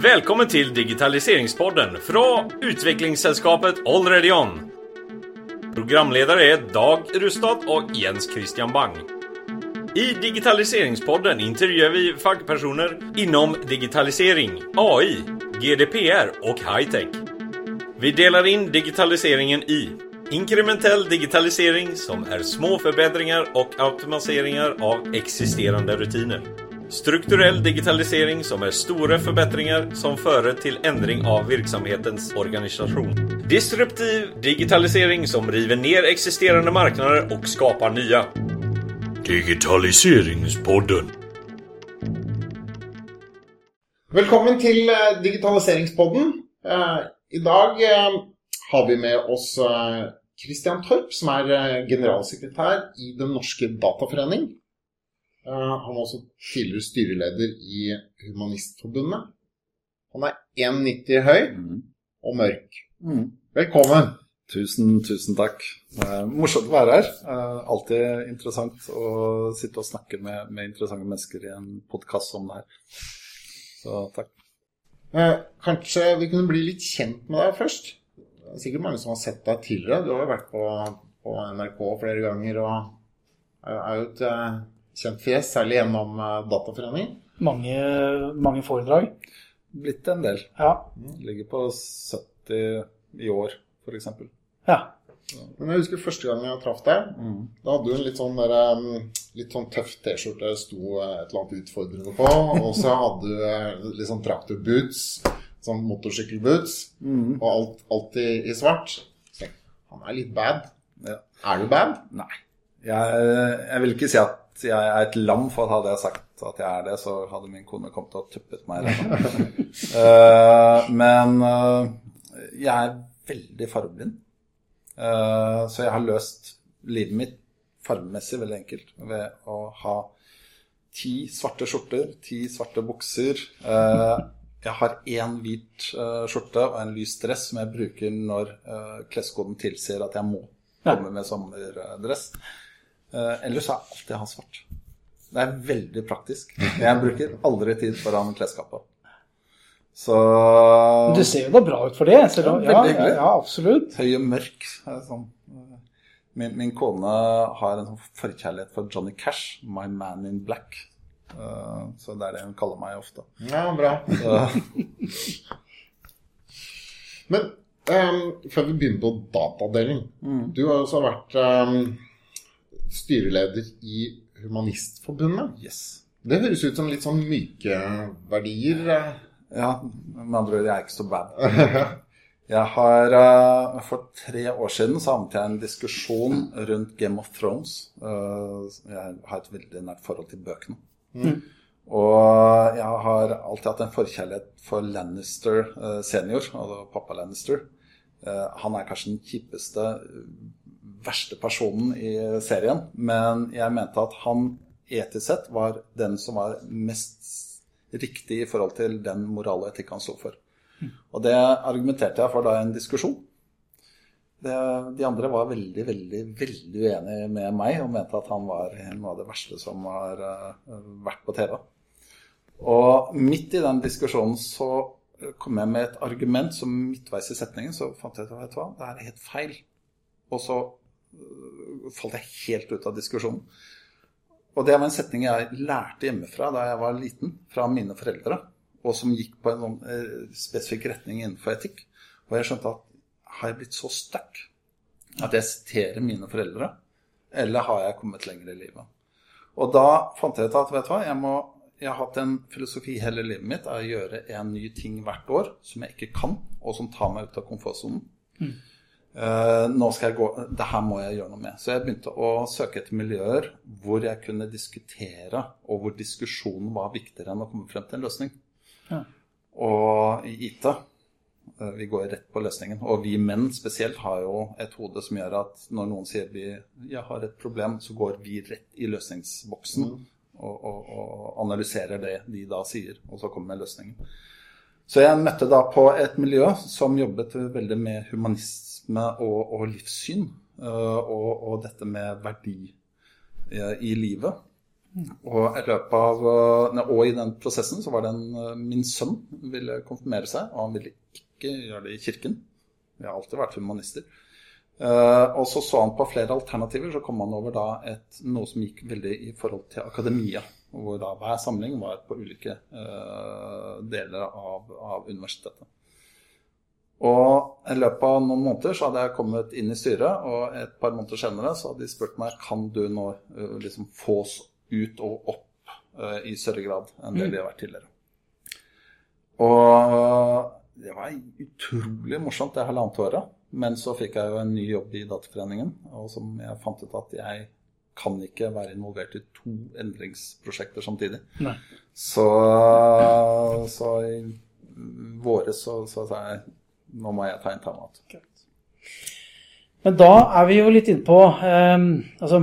Velkommen til Digitaliseringspodden fra utviklingsselskapet Already On. Programledere er Dag Rustad og Jens Christian Bang. I Digitaliseringspodden intervjuer vi fagpersoner innom digitalisering, AI, GDPR og high-tech. Vi deler inn digitaliseringen i inkrementell digitalisering, som er små forbedringer og automatiseringer av eksisterende rutiner. Strukturell digitalisering, som er store forbedringer som fører til endring av virksomhetens organisasjon. Disruptiv digitalisering, som river ned eksisterende markeder og skaper nye. Digitaliseringspodden. Velkommen til eh, digitaliseringspodden. Eh, I dag eh, har vi med oss Christian Torp, som er generalsekretær i Den norske dataforening. Eh, han er også tidligere styreleder i Humanistforbundet. Han er 1,90 høy og mørk. Mm. Velkommen. Tusen, tusen takk. Er morsomt å være her. Eh, alltid interessant å sitte og snakke med, med interessante mennesker i en podkast som det her. Så takk. Eh, kanskje vi kunne bli litt kjent med deg først? Det er sikkert mange som har sett deg tidligere. Du har jo vært på, på NRK flere ganger og er er jo et eh, kjent fjes, særlig gjennom eh, Dataforeningen. Mange, mange foredrag. Blitt en del. Ja. Ligger på 70 i år, f.eks. ja. Men jeg husker første gang jeg traff deg. Da hadde du en litt sånn, der, litt sånn tøff T-skjorte det sto eh, et eller annet utfordrende på. Og så hadde du eh, litt sånn traktorboots, sånn motorsykkelboots, og alt, alt i, i svart. Så han er litt bad. Ja. Er du bad? Nei. Jeg, jeg vil ikke si at jeg er et lam, for hadde jeg sagt at jeg er det, så hadde min kone kommet og tuppet meg uh. Men uh, jeg er veldig fargeblind. Uh, så jeg har løst livet mitt fargemessig veldig enkelt ved å ha ti svarte skjorter, ti svarte bukser. Jeg har én hvit skjorte og en lys dress som jeg bruker når uh, kleskoden tilsier at jeg må komme med sommerdress. Uh, ellers er alt jeg har svart. Det er veldig praktisk. Jeg bruker aldri tid foran klesskapet. Så Du ser jo da bra ut for det. Ser Ja, ja, ja, ja, absolutt. høy og mørk. Sånn. Min, min kone har en sånn forkjærlighet for Johnny Cash, 'My Man in Black'. Uh, så det er det hun kaller meg ofte. Ja, bra. Men um, før vi begynner på datadelen. Du har jo også vært um, styreleder i Humanistforbundet. yes. Det høres ut som litt sånn myke verdier. eh. Ja, med andre ord, jeg er ikke så bad. Jeg har, eh, For tre år siden så havnet jeg i en diskusjon rundt Game of Thrones. Eh, jeg har et veldig nært forhold til bøkene. Og jeg har alltid hatt en forkjærlighet for Lannister senior, altså pappa Lannister. Eh, han er kanskje den kjipeste, verste personen i serien, men jeg mente at han etisk sett var den som var mest riktig i forhold til den moral og etikk han sto for. Og det argumenterte jeg for da i en diskusjon. Det, de andre var veldig, veldig veldig uenige med meg og mente at han var noe av det verste som har eh, vært på TV. Og midt i den diskusjonen så kom jeg med et argument som midtveis i setningen så fant jeg ut at det er helt feil. Og så falt jeg helt ut av diskusjonen. Og det var en setning jeg lærte hjemmefra da jeg var liten, fra mine foreldre, og som gikk på en sånn eh, spesifikk retning innenfor etikk. Og jeg skjønte at har jeg blitt så sterk at jeg siterer mine foreldre, eller har jeg kommet lenger i livet? Og da fant jeg ut at vet du hva, jeg, må, jeg har hatt en filosofi hele livet mitt av å gjøre en ny ting hvert år som jeg ikke kan, og som tar meg ut av komfortsonen. Eh, nå skal jeg gå, det her må jeg gjøre noe med. Så jeg begynte å søke etter miljøer hvor jeg kunne diskutere, og hvor diskusjonen var viktigere enn å komme frem til en løsning. Ja. Og i IT eh, vi går rett på løsningen. Og vi menn spesielt har jo et hode som gjør at når noen sier vi jeg har et problem, så går vi rett i løsningsboksen og, og, og analyserer det de da sier, og så kommer løsningen. Så jeg møtte da på et miljø som jobbet veldig med humanisme og, og livssyn, eh, og, og dette med verdi eh, i livet. Og, i av, eh, og i den prosessen så var det en, min sønn ville konfirmere seg, og han ville ikke gjøre det i kirken. Vi har alltid vært humanister. Og så så han på flere alternativer, så kom han over da et, noe som gikk veldig i forhold til akademia. Hvor da hver samling var på ulike deler av, av, universitetet. Og i løpet av noen måneder så hadde jeg kommet inn i styret, og et par måneder senere så hadde de spurt meg kan du nå uh, liksom få oss ut og opp i større grad enn det mm. vi har vært tidligere. Og det var utrolig morsomt det halvannet året. Men så fikk jeg jo en ny jobb i Dataforeningen, og som jeg fant ut at jeg kan ikke være involvert i to endringsprosjekter samtidig. Nei. Så, så i våre så, så sa jeg nå må jeg ta en timeout. Men da er vi jo litt inne på eh, altså,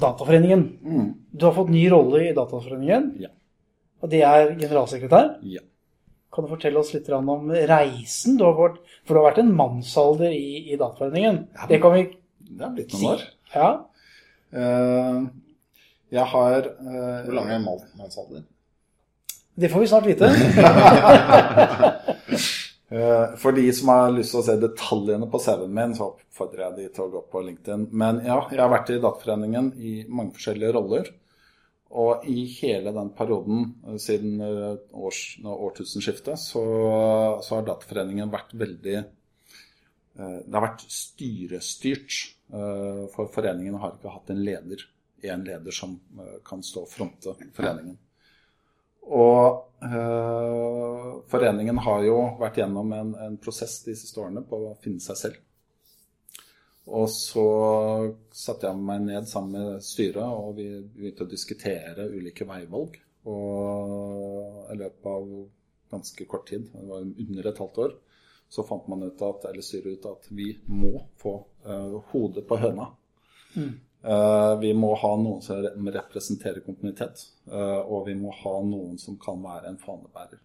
Dataforeningen. Mm. Du har fått ny rolle i Dataforeningen. Ja. Og det er generalsekretær? Ja. Kan du fortelle oss litt om reisen? Du vært, for du har vært en mannsalder i, i Dataforeningen. Ja, det kan vi Det har blitt noen år. Ja. Uh, jeg har uh, Hvor lang er mannsalder? Det får vi snart vite. uh, for de som har lyst til å se detaljene på CV-en min, så oppfordrer jeg de til å gå på LinkedIn. Men ja, jeg har vært i Dataforeningen i mange forskjellige roller. Og i hele den perioden eh, siden eh, års, årtusenskiftet så, så, har Dataforeningen vært veldig eh, Det har vært styrestyrt. For foreningen har ikke hatt en leder. En leder som kan stå og fronte foreningen. Og øh, foreningen har jo vært gjennom en, en prosess de siste årene på å finne seg selv. Og så satte jeg meg ned sammen med styret, og vi begynte å diskutere ulike veivalg. Og i løpet av ganske kort tid, det var under et halvt år, så fant man ut at, eller styret ut at vi må få uh, hodet på høna. Mm. Uh, vi må ha noen som representerer kontinuitet, uh, og vi må ha noen som kan være en fanebærer.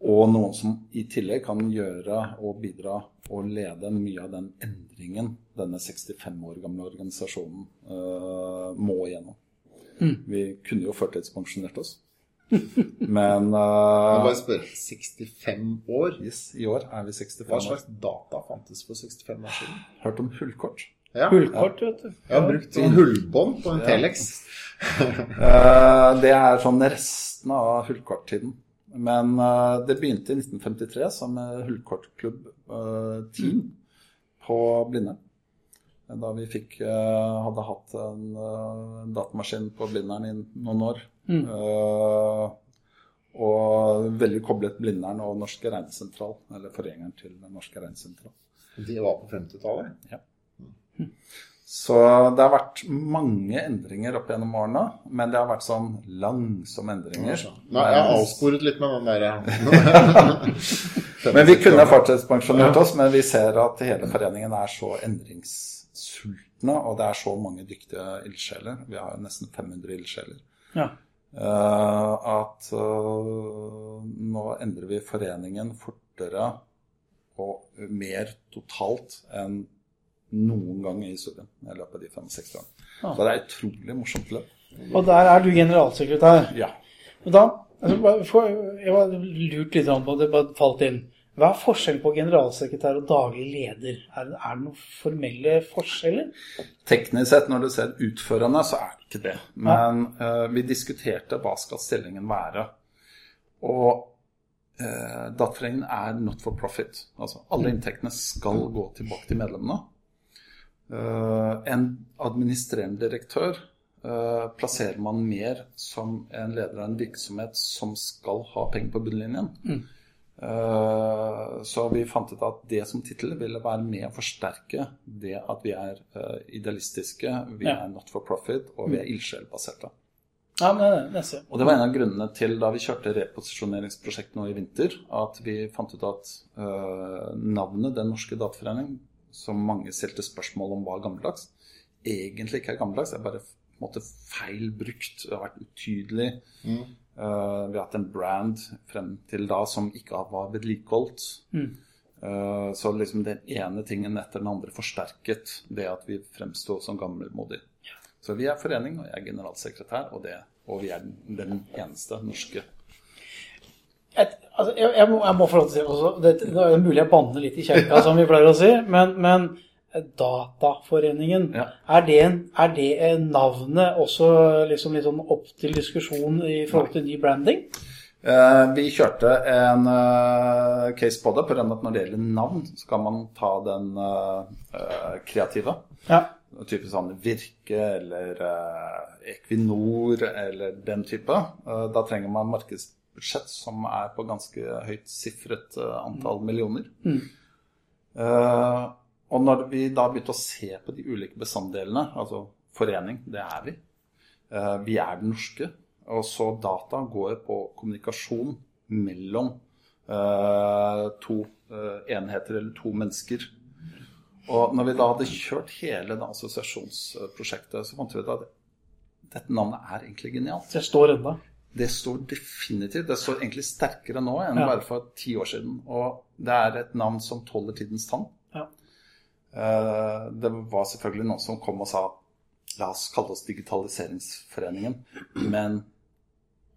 Og noen som i tillegg kan gjøre og bidra og lede mye av den endringen denne 65 år gamle organisasjonen uh, må igjennom. Mm. Vi kunne jo førtidspensjonert oss. Men uh, bare spør. 65 år? Yes, I år er vi 65 år. Hva slags data fantes for 65 år siden? Hørt om hullkort? Ja. Hullkort, vet du. Jeg har brukt sånn hullbånd på en Telex. uh, det er sånn restene av hullkorttiden. Men uh, det begynte i 1953 som hullkortklubb uh, team på Blindern. Da vi fikk, uh, hadde hatt en datamaskin på Blindern i noen år. Mm. og veldig koblet Blindern og Norske Reinsentral, eller forgjengeren til Norske Reinsentral. De var på 50-tallet? Ja. Så det har vært mange endringer opp gjennom årene, men det har vært sånn langsomme endringer. Nei, jeg har avsporet litt med den der. men vi kunne fortsatt pensjonert oss, men vi ser at hele foreningen er så endringssultne, og det er så mange dyktige ildsjeler. Vi har nesten 500 ildsjeler. Ja. Uh, at uh, nå endrer vi foreningen fortere og mer totalt enn noen gang i historien i løpet av de 65 årene. Ah. Så det er utrolig morsomt løp. Og der er du generalsekretær. Ja. Og da, altså, Jeg var lurt litt på det, bare falt inn. Hva er forskjellen på generalsekretær og daglig leder? Er det, er det noen formelle forskjeller? Teknisk sett, når du ser utførende, så er det ikke det. Men ja. uh, vi diskuterte hva skal stillingen være. Og uh, Dataforeningen er not for profit. Altså alle inntektene skal gå tilbake til medlemmene. Eh, en administrerende direktør eh, plasserer man mer som en leder av en virksomhet som skal ha penger på bunnlinjen. Mm. Eh, så vi fant ut at det som tittel ville være med å forsterke det at vi er idealistiske, vi ja. er not for profit, og vi er mm. ildsjelbaserte. Ja, og det var en av grunnene til da vi kjørte reposisjoneringsprosjekt nå i vinter, at vi fant ut at navnet Den norske dataforening som mange stilte spørsmål om var gammeldags, egentlig ikke er gammeldags. Det er bare på en måte feil brukt. Det har vært utydelig. Mm. Uh, vi har hatt en brand frem til da som ikke var vedlikeholdt. Mm. Uh, så liksom den ene tingen etter den andre forsterket det at vi fremsto som gammelmodige. Så vi er forening, og jeg er generalsekretær, og, det, og vi er den, den eneste norske. Et, altså, jeg, jeg, må, jeg må få lov til å si også, det, det er mulig jeg banner litt i kjerka, som vi pleier å si, men, men Dataforeningen, Ja. er, det, er det navnet også liksom litt sånn opp til diskusjon i forhold til ny branding? Eh, vi kjørte en uh, case på det, på grunn av at når det gjelder navn, så kan man ta den uh, kreative. Ja. Typisk sånn Virke eller Equinor eller den type. Da trenger man markedsbudsjett som er på ganske høyt sifret eh, antall millioner. Eh, og når vi da begynte å se på de ulike bestanddelene, altså forening, det er vi. Uh, vi er den norske. Og så data går på kommunikasjon mellom uh, to enheter eller to mennesker. Og når vi da hadde kjørt hele det assosiasjonsprosjektet, så fant vi ut at dette navnet er egentlig genialt. Det står enda. Det står definitivt. Det står egentlig sterkere nå enn Ja. bare for ti år siden. Og det er et navn som tåler tidens tann. Ja. Eh, Det var selvfølgelig noen som kom og sa la oss kalle oss Digitaliseringsforeningen. Men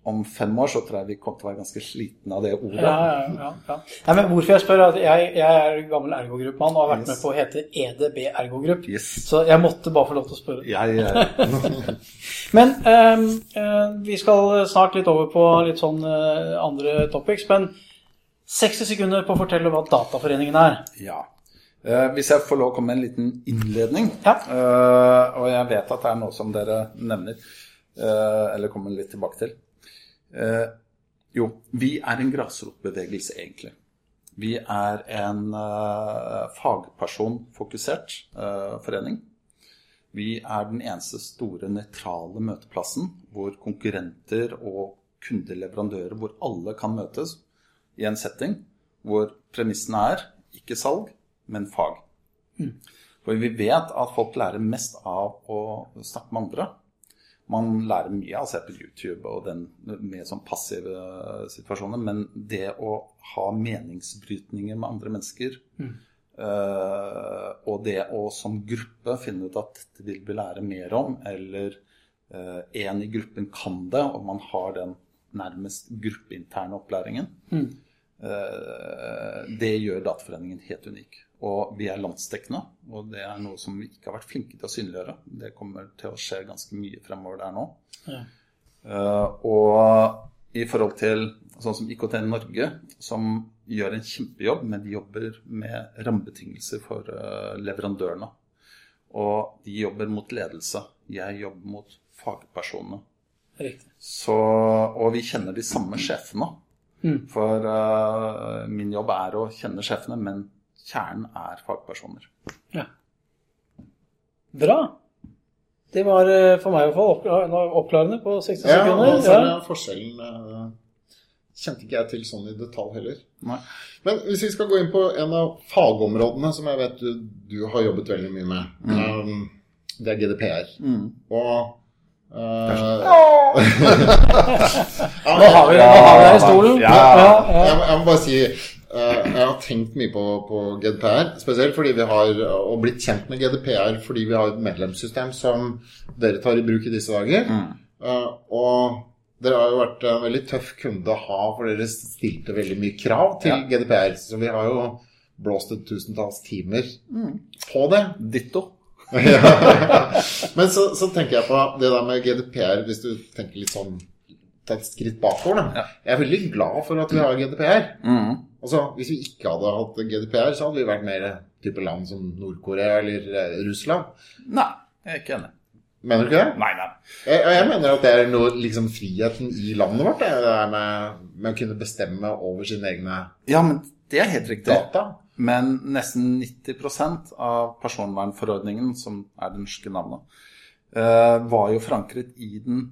om fem år så tror jeg vi kommer til å være ganske slitne av det ordet. Ja, ja, ja, ja. Nei, men hvorfor jeg spør, er at jeg, jeg er gammel ergogruppmann og har vært Yes. med på å hete EDB Ergogrupp. Yes. Så jeg måtte bare få lov til å spørre. Jeg, Men um, eh, vi skal snart litt over på litt sånn eh, andre topics. Men 60 sekunder på å fortelle hva Dataforeningen er. ja. Eh, hvis jeg får lov å komme med en liten innledning Ja. eh, Og jeg vet at det er noe som dere nevner, eh, eller kommer litt tilbake til. Eh, jo, vi er en grasrotbevegelse, egentlig. Vi er en eh, fagpersonfokusert eh, forening. Vi er den eneste store nøytrale møteplassen hvor konkurrenter og kundeleverandører, hvor alle kan møtes i en setting hvor premissene er ikke salg, men fag. For vi vet at folk lærer mest av å snakke med andre. Man lærer mye av å se på YouTube og den med sånn passive situasjoner, men det å ha meningsbrytninger med andre mennesker, eh, og det å som gruppe finne ut at dette vil vi lære mer om, eller eh, en i gruppen kan det, og man har den nærmest gruppeinterne opplæringen, eh, det gjør Dataforeningen helt unik. Og vi er landsdekkende, og det er noe som vi ikke har vært flinke til å synliggjøre. Det kommer til å skje ganske mye fremover der nå. Ja. Uh, og i forhold til sånn som IKT Norge, som gjør en kjempejobb, men de jobber med rammebetingelser for uh, leverandørene. Og de jobber mot ledelse. Jeg jobber mot fagpersonene. Riktig. Så, og vi kjenner de samme sjefene. For uh, min jobb er å kjenne sjefene, men kjernen er fagpersoner. Ja. Bra. Det var eh, for meg i hvert fall oppklar- oppklarende på 60 Ja, sekunder. og så er Ja. forskjellen eh, Kjente ikke jeg til sånn i detalj heller. Nei. Men hvis vi skal gå inn på en av fagområdene som jeg vet du, du har jobbet veldig mye med, um, det er GDPR. Og Uh, har vi, nå har vi deg i stolen. Ja. Ja, ja. jeg, må- jeg må bare si eh, jeg har tenkt mye på, på GDPR, spesielt fordi vi har og blitt kjent med GDPR fordi vi har et medlemssystem som dere tar i bruk i disse dager. Eh, og dere har jo vært en veldig tøff kunde å ha, for dere stilte veldig mye krav til Ja. GDPR. Så vi har jo blåst et tusentalls timer på det. Ditto. Men så, så tenker jeg på det der med GDPR, hvis du tenker litt sånn Ta et skritt bakover. Ja. Jeg er veldig glad for at vi har GDPR. Mm. Altså, Hvis vi ikke hadde hatt GDPR, så hadde vi vært mer type land som Nord-Korea eller eh, Russland. Nei, jeg er ikke enig. Mener du ikke det? Nei, nei. Jeg, jeg mener at det er noe, liksom friheten i landet vårt. Det er der med, med å kunne bestemme over sine egne Ja, men det er helt riktig. data. Men nesten 90% av personvernforordningen, som er det norske navnet, eh, var jo forankret i den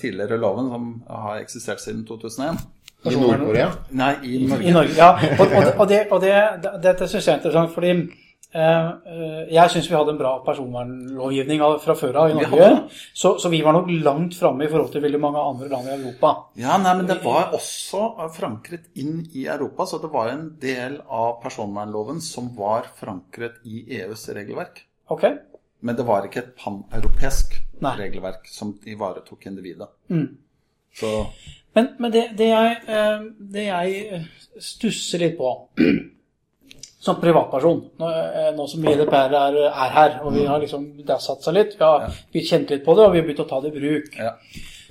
tidligere loven som har eksistert siden 2001. I Nord-Korea. Nei, i Norge. I Norge, ja. Og, og, og, det, og det, det, dette syns jeg er interessant, fordi eh, eh, jeg syns vi hadde en bra personvernlovgivning fra før av i Norge. Så, så vi var nok langt framme i forhold til veldig mange andre land i Europa. Ja, nei, men det var også forankret inn i Europa, så det var en del av personvernloven som var forankret i EUs regelverk. Okay. Men det var ikke et paneuropeisk Nei. regelverk som ivaretok individet. Mm. Så Men, men det, det, jeg, eh, det jeg eh, stusser litt på som privatperson, nå, eh, nå som GDPR er, er her, og vi har liksom, det har satt seg litt, vi har ja. kjent litt på det, og vi har begynt å ta det i bruk. ja.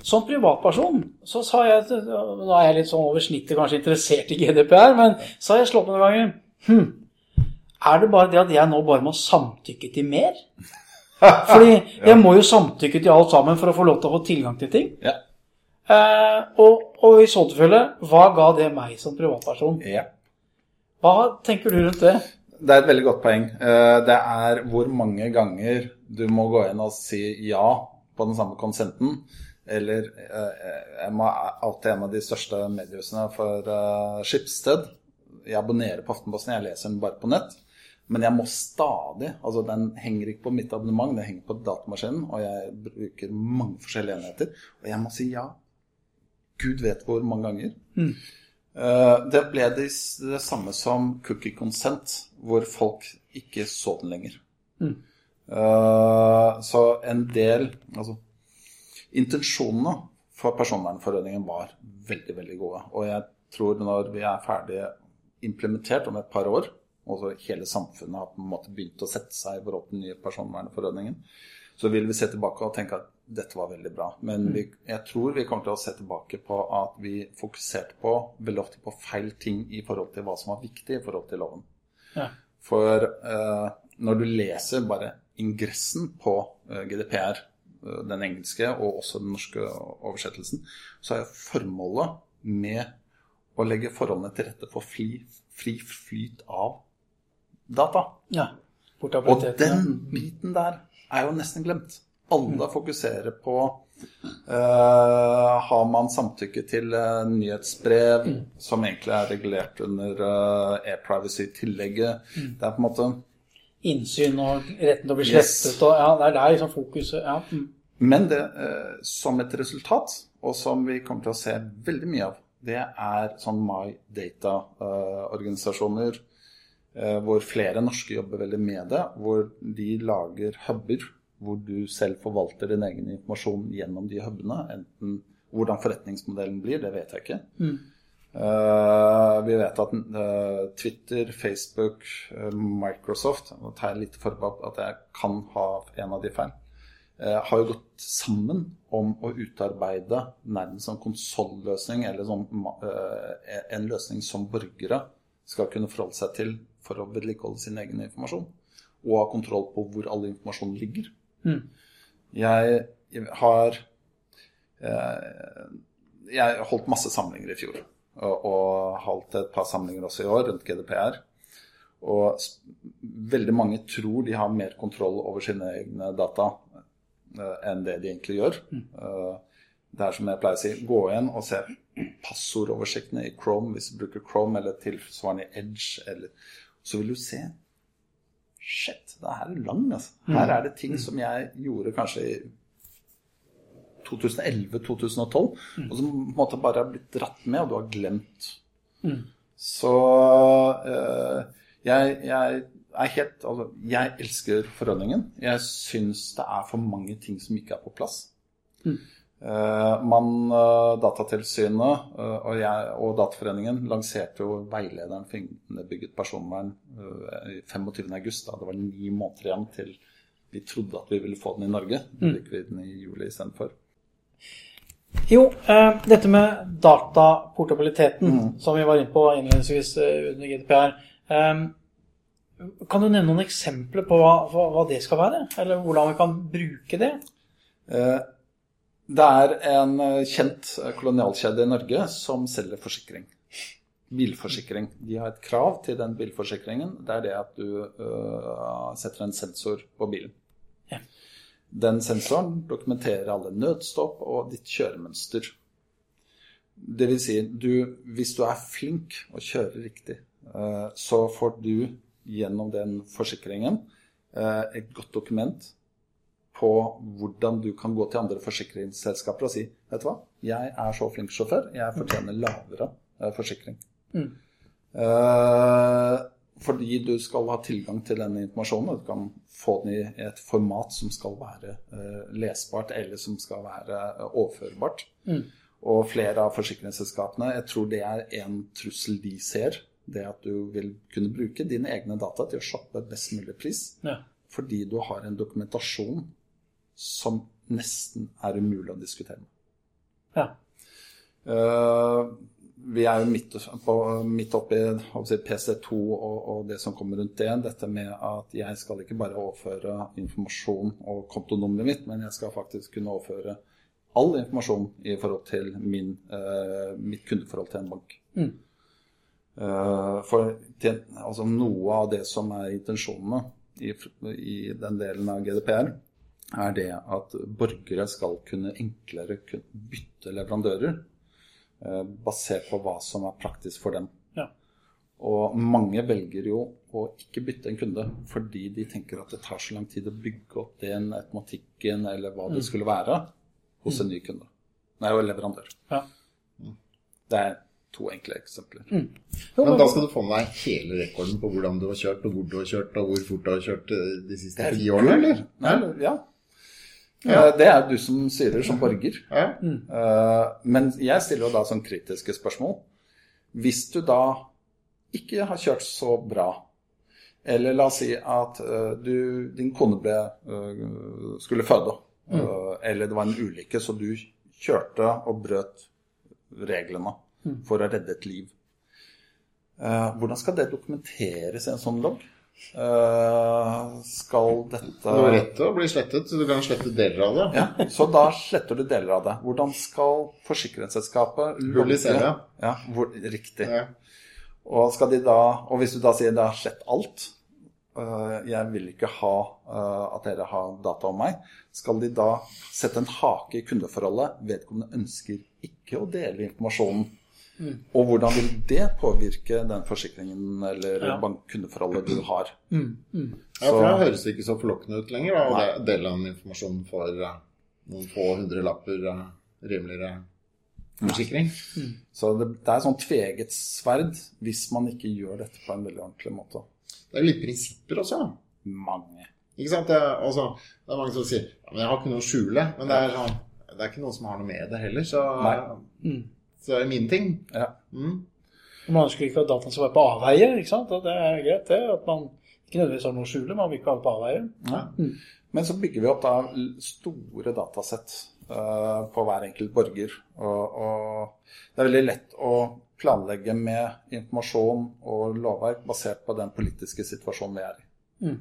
Som privatperson så sa jeg Nå er jeg litt sånn over snittet kanskje interessert i GDPR, men så har jeg slått meg noen ganger hm, Er det bare det at jeg nå bare må samtykke til mer? Fordi jeg må jo samtykke til alt sammen for å få lov til å få tilgang til ting. Ja. Eh, og, og i så tilfelle, hva ga det meg som privatperson? ja. Hva tenker du rundt det? Det er et veldig godt poeng. Eh, Det er hvor mange ganger du må gå inn og si ja på den samme konsenten. Eller eh, jeg må alltid en av de største mediehusene for Schibsted. Skipsted. Jeg abonnerer på Aftenposten, jeg leser den bare på nett. Men jeg må stadig Altså, den henger ikke på mitt abonnement, den henger på datamaskinen, og jeg bruker mange forskjellige enheter. Og jeg må si ja. Gud vet hvor mange ganger. Eh, Det ble det, det samme som cookie consent, hvor folk ikke så den lenger. Eh, Så en del Altså, intensjonene for personvernforordningen var veldig, veldig gode. Og jeg tror når vi er ferdig implementert om et par år, og så hele samfunnet har på en måte begynt å sette seg i forhold til den nye personvernforordningen, så vil vi se tilbake og tenke at dette var veldig bra. Men vi, jeg tror vi kommer til å se tilbake på at vi fokuserte på veldig ofte på feil ting i forhold til hva som var viktig i forhold til loven. Ja. For eh, når du leser bare ingressen på eh, GDPR, eh, den engelske og også den norske oversettelsen, så er formålet med å legge forholdene til rette for fri, fri flyt av data. Ja. Og den biten der er jo nesten glemt. Alle fokuserer på uh, Har man samtykke til uh, nyhetsbrev, som egentlig er regulert under uh, e-privacy-tillegget. Det er på en måte Innsyn og retten til å bli Yes. slettet. Og, ja, det er der liksom fokuset ja. mm. Men det, som et resultat, og som vi kommer til å se veldig mye av, det er sånn My Data-organisasjoner, hvor flere norske jobber veldig med det, hvor de lager huber, hvor du selv forvalter din egen informasjon gjennom de hubene. Enten hvordan forretningsmodellen blir, det vet jeg ikke. Eh, vi vet at uh, Twitter, Facebook, uh, Microsoft Nå tar litt forbehold at jeg kan ha en av de feil. eh, har jo gått sammen om å utarbeide nærmest en konsolløsning, eller sånn, eh, en løsning som borgere skal kunne forholde seg til for å vedlikeholde sin egen informasjon. Og ha kontroll på hvor all informasjon ligger. Jeg har eh, Jeg holdt masse samlinger i fjor. Og, og holdt et par samlinger også i år rundt GDPR. Og veldig mange tror de har mer kontroll over sine egne data eh, enn det de egentlig gjør. Eh, det er som jeg pleier å si, gå inn og se passordoversiktene i Chrome hvis du bruker Chrome eller tilsvarende i Edge. Eller, så vil du se Shit, det her er lang, altså. Her er det ting som jeg gjorde kanskje i 2011-2012, og som på en måte bare har blitt dratt med, og du har glemt. Så eh, jeg, jeg er helt Altså, jeg elsker forordningen. Jeg syns det er for mange ting som ikke er på plass. Eh, man, eh, Datatilsynet eh, og, jeg, og Dataforeningen lanserte jo veilederen for innebygget personvern eh, i 25. august. Da det var ni måneder igjen til vi trodde at vi ville få den i Norge. Nå fikk vi den i juli istedenfor. Jo, eh, dette med dataportabiliteten, som vi var inne på innledningsvis eh, under GDPR. Eh, kan du nevne noen eksempler på hva, hva det skal være? Eller hvordan vi kan bruke det? Det er en eh, kjent eh, kolonialkjede i Norge som selger forsikring. Bilforsikring. De har et krav til den bilforsikringen. Det er det at du uh, setter en sensor på bilen. Ja. Den sensoren dokumenterer alle nødstopp og ditt kjøremønster. Det vil si, du, hvis du er flink og kjører riktig, uh, så får du gjennom den forsikringen uh, et godt dokument på hvordan du kan gå til andre forsikringsselskaper og si Vet du hva, jeg er så flink sjåfør, jeg fortjener lavere forsikring. forsikring. Eh, fordi du skal ha tilgang til denne informasjonen, og du kan få den i et format som skal være eh, lesbart, eller som skal være uh, overførbart. Mm. Og flere av forsikringsselskapene, jeg tror det er en trussel de ser. Det at du vil kunne bruke dine egne data til å shoppe best mulig pris. Ja. Fordi du har en dokumentasjon som nesten er umulig å diskutere med. Ja. Uh, vi er jo midt, på, midt oppi si, PC2 og, og, det som kommer rundt det. Dette med at jeg skal ikke bare overføre informasjon og kontonummeret mitt, men jeg skal faktisk kunne overføre all informasjon i forhold til min, uh, mitt kundeforhold til en bank. Mm. Uh, for til, altså, noe av det som er intensjonene i, i, den delen av GDPR, er det at borgere skal kunne enklere kunne bytte leverandører uh, basert på hva som er praktisk for dem. Ja. Og mange velger jo å ikke bytte en kunde fordi de tenker at det tar så lang tid å bygge opp den automatikken eller hva det mm. skulle være hos en ny kunde. Nei, og leverandør. Ja. Det er to enkle eksempler. Mm. Men da skal du få med deg hele rekorden på hvordan du har kjørt, og hvor du har kjørt, og hvor fort du har kjørt eh, de siste ti årene, eller? Nei, ja. Ja. Eh, det er du som styrer som borger. Ja. Mm. Eh, men jeg stiller jo da sånn kritiske spørsmål. Hvis du da ikke har kjørt så bra, eller la oss si at du, din kone ble, skulle føde, Mm. Eller det var en ulykke, så du kjørte og brøt reglene mm. for å redde et liv. Eh, hvordan skal det dokumenteres i en sånn logg? Uh, skal dette Du har rett til å bli slettet, så du kan slette deler av det. Ja, Så da sletter du deler av det. Hvordan skal forsikringsselskapet Publisere. Ja, hvor, riktig. Ja. Og, skal de da, og hvis du da sier da slett alt, Eh, jeg vil ikke ha uh, at dere har data om meg. Skal de da sette en hake i kundeforholdet? Vedkommende ønsker ikke å dele informasjonen. Mm. Og hvordan vil det påvirke den forsikringen eller ja. bankkundeforholdet du har? Mm. Mm. Ja, for det høres ikke så forlokkende ut lenger å dele den informasjonen for uh, noen få hundrelapper uh, rimeligere forsikring. Mm. Så det, det er sånn tveget sverd hvis man ikke gjør dette på en veldig ordentlig måte. Det er litt prinsipper også. Mange. Ikke sant? Det også, det er mange som sier ja, men 'jeg har ikke noe å skjule'. Men det er, sånn, det er ikke noen som har noe med det heller. Så, mm. Så det er mine ting. Ja. Mm. Man ønsker ikke at dataen skal være på avveie. ikke sant? Og det er greit, det. At man ikke nødvendigvis har noe å skjule, man vil ikke ha det på avveie. Ja. Mm. Men så bygger vi opp da store datasett uh, på hver enkelt borger. Og, og det er veldig lett å planlegge med informasjon og lovverk basert på den politiske situasjonen vi er i. Mm.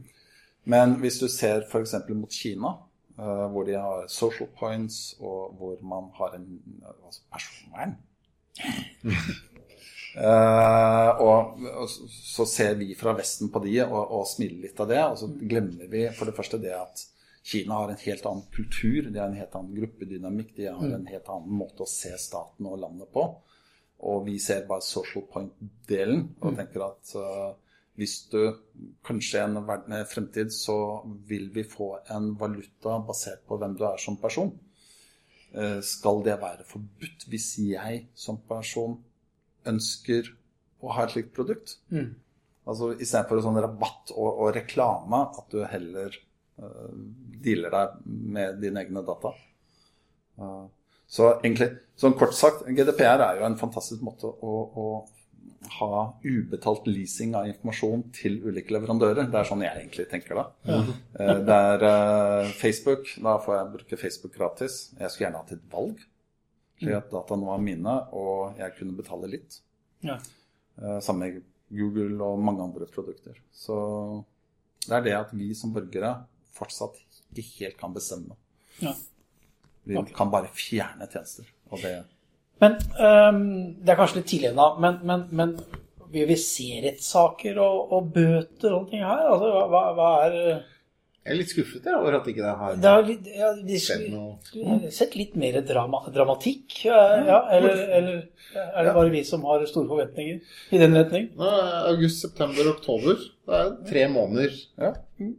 Men hvis du ser f.eks. mot Kina, uh, hvor de har social points, og hvor man har en altså personvern uh, og, og, så ser vi fra Vesten på de og, og smiler litt av det, og så glemmer vi for det første det at Kina har en helt annen kultur, de har en helt annen gruppedynamikk, de har en helt annen måte å se staten og landet på. Og vi ser bare social point-delen og mm. tenker at uh, hvis du kanskje en verden, fremtid så vil vi få en valuta basert på hvem du er som person. Uh, skal det være forbudt hvis jeg som person ønsker å ha et slikt produkt? Mm. Altså Istedenfor sånn rabatt og, og, reklame, at du heller uh, dealer deg med dine egne data. Uh, så egentlig, sånn kort sagt, GDPR er jo en fantastisk måte å, å ha ubetalt leasing av informasjon til ulike leverandører. Det er sånn jeg egentlig tenker da. Ja. Eh, det er uh, Facebook. Da får jeg bruke Facebook gratis. Jeg skulle gjerne hatt et valg, slik at dataene var mine, og jeg kunne betale litt. Ja. Uh, Samme med Google og mange andre produkter. Så det er det at vi som borgere fortsatt ikke helt kan bestemme. Ja. Vi kan bare fjerne tjenester. Og det Men um, Det er kanskje litt tidlig ennå, men, men, men, vil vi se rettssaker og, og bøter og ting her? Altså, hva, hva er jeg er litt skuffet jeg, over at ikke det har, det har litt, ja, de, skjedd noe. Har sett litt mer drama, dramatikk? Ja, eller, eller, er det bare vi som har store forventninger i den retning? August, september, oktober. Det er tre måneder. Ja. Mm.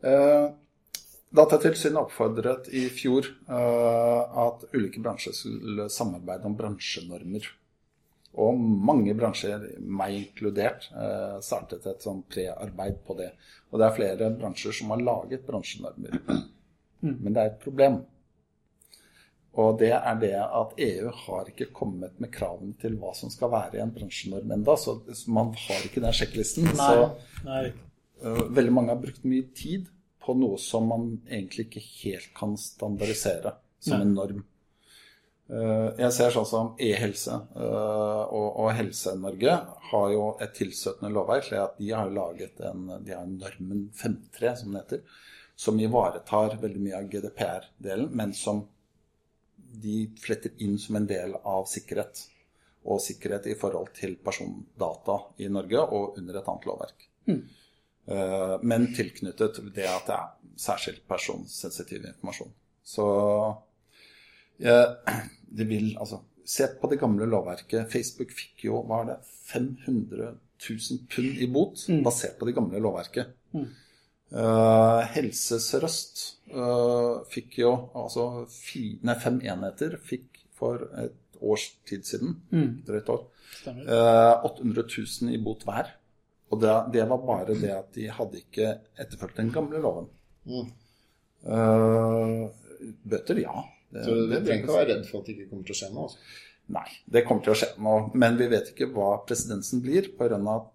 Uh, Datatilsynet oppfordret i fjor uh, at ulike bransjer skulle samarbeide om bransjenormer. Og mange bransjer, meg inkludert, uh, startet et sånn prearbeid på det. Og det er flere bransjer som har laget bransjenormer. Men det er et problem. Og det er det at EU har ikke kommet med kravene til hva som skal være i en bransjenorm enda, så man har ikke den sjekklisten. Nei. Så øh, veldig mange har brukt mye tid på noe som man egentlig ikke helt kan standardisere som Nei. en norm. Øh, jeg ser sånn som e-helse øh, og, Helse-Norge har jo et tilstøtende lovverk. at De har laget en, de har normen 5.3, som den heter, som ivaretar veldig mye av GDPR-delen, men som de fletter inn som en del av sikkerhet. Og sikkerhet i forhold til persondata i Norge og under et annet lovverk. Eh, Men tilknyttet det at det er særskilt personsensitiv informasjon. Så eh, det vil altså Se på det gamle lovverket. Facebook fikk jo hva er det, 500 000 pund i bot basert på det gamle lovverket. Eh, Helse Sør-Øst uh, fikk jo altså fi, nei, fem enheter fikk for et års tid siden, drøyt år, eh, 800 000 i bot hver. Og det, det var bare det at de hadde ikke etterfulgt den gamle loven. Eh, bøter, ja. Det, Så du trenger ikke å være redd for at det ikke kommer til å skje noe. Altså. Nei, det kommer til å skje nå. Men vi vet ikke hva presidensen blir pga. at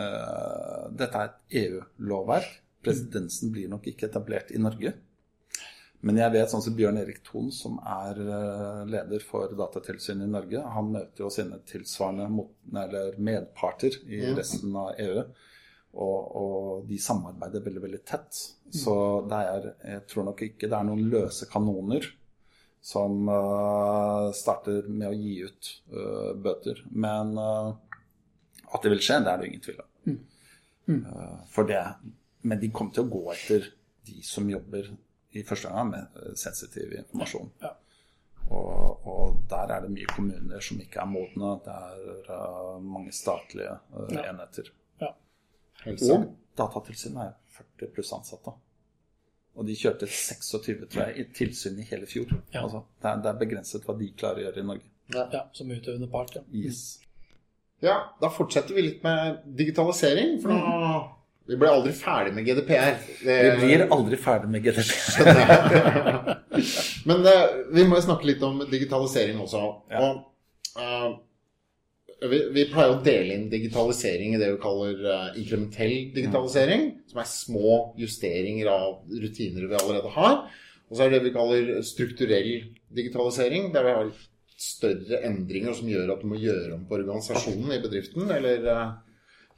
uh, dette er et EU-lovverk. Presidensen blir nok ikke etablert i Norge. Men jeg vet sånn som Bjørn Erik Thon, som er eh, leder for Datatilsynet i Norge, han møter jo sine tilsvarende mot, eller medparter i resten av EU. Og, og de samarbeider veldig, veldig tett. Så det er, jeg tror nok ikke det er noen løse kanoner som uh, starter med å gi ut uh, bøter. Men uh, at det vil skje, det er det ingen tvil om. Eh, for det, men de kommer til å gå etter de som jobber i første gang med eh, sensitiv informasjon. Ja. Og, og der er det mye kommuner som ikke er modne. Det er uh, mange statlige uh, Ja. enheter. Ja. Helse. Og Datatilsynet er 40 pluss ansatte. Og de kjørte 26 tror jeg, i tilsyn i hele fjor. Ja. Altså, det, er, det er begrenset hva de klarer å gjøre i Norge. ja, som utøvende part. Ja. Yes. Ja, da fortsetter vi litt med digitalisering. For nå Vi ble aldri ferdig med GDPR. Det, Vi blir aldri ferdig med GDPR. Men eh, vi må jo snakke litt om digitalisering også. Ja. Og, uh, vi, vi pleier å dele inn digitalisering i det vi kaller uh, inkrementell digitalisering. Som er små justeringer av rutiner vi allerede har. Og så er det det vi kaller strukturell digitalisering. Der vi har større endringer som gjør at du må gjøre om på organisasjonen i bedriften. eller... eh,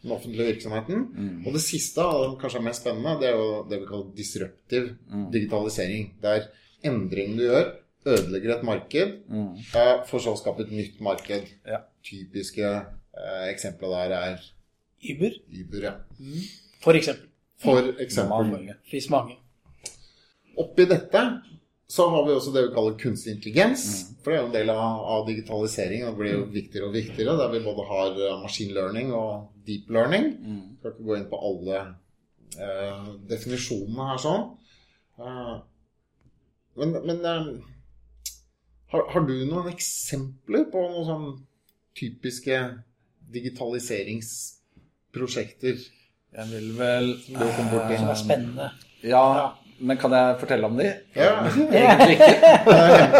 den offentlige virksomheten. Og det siste, og det kanskje er mest spennende, det er jo det vi kaller disruptiv digitalisering. Det er endringen du gjør, ødelegger et marked, eh, for så å skape et nytt marked. Ja. Typiske eh, eksempler der er Uber, Uber, ja. for eksempel. For eksempel. Mange. Fins mange. Oppi dette så har vi også det vi kaller kunstig intelligens. For det er jo en del av, av digitalisering. og Det blir jo viktigere og viktigere. Der vi både har maskinlearning machine learning og deep learning. Skal ikke gå inn på alle eh, definisjonene her sånn. Eh, men men eh, har, har du noen eksempler på noen sånn typiske digitaliseringsprosjekter? Jeg vil vel Det. Som er spennende. Ja, men kan jeg fortelle om de? Ja. Egentlig ikke.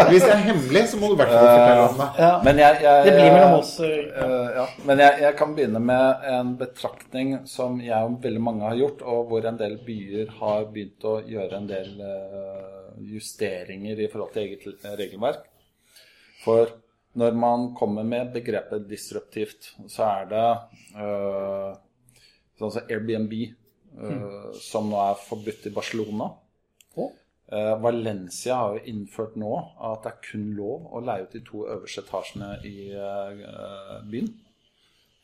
Hvis det er hemmelig, så må du i hvert fall fortelle om det. Ja. Men jeg, jeg, Det blir mellom oss. eh, Eh, ja. Men jeg, jeg kan begynne med en betraktning som jeg og veldig mange har gjort, og hvor en del byer har begynt å gjøre en del eh, justeringer i forhold til eget regelverk. For når man kommer med begrepet disruptivt, så er det eh, sånn som Airbnb, eh, som nå er forbudt i Barcelona. Eh, Valencia har jo innført nå at det er kun lov å leie ut de to øverste etasjene i eh, byen.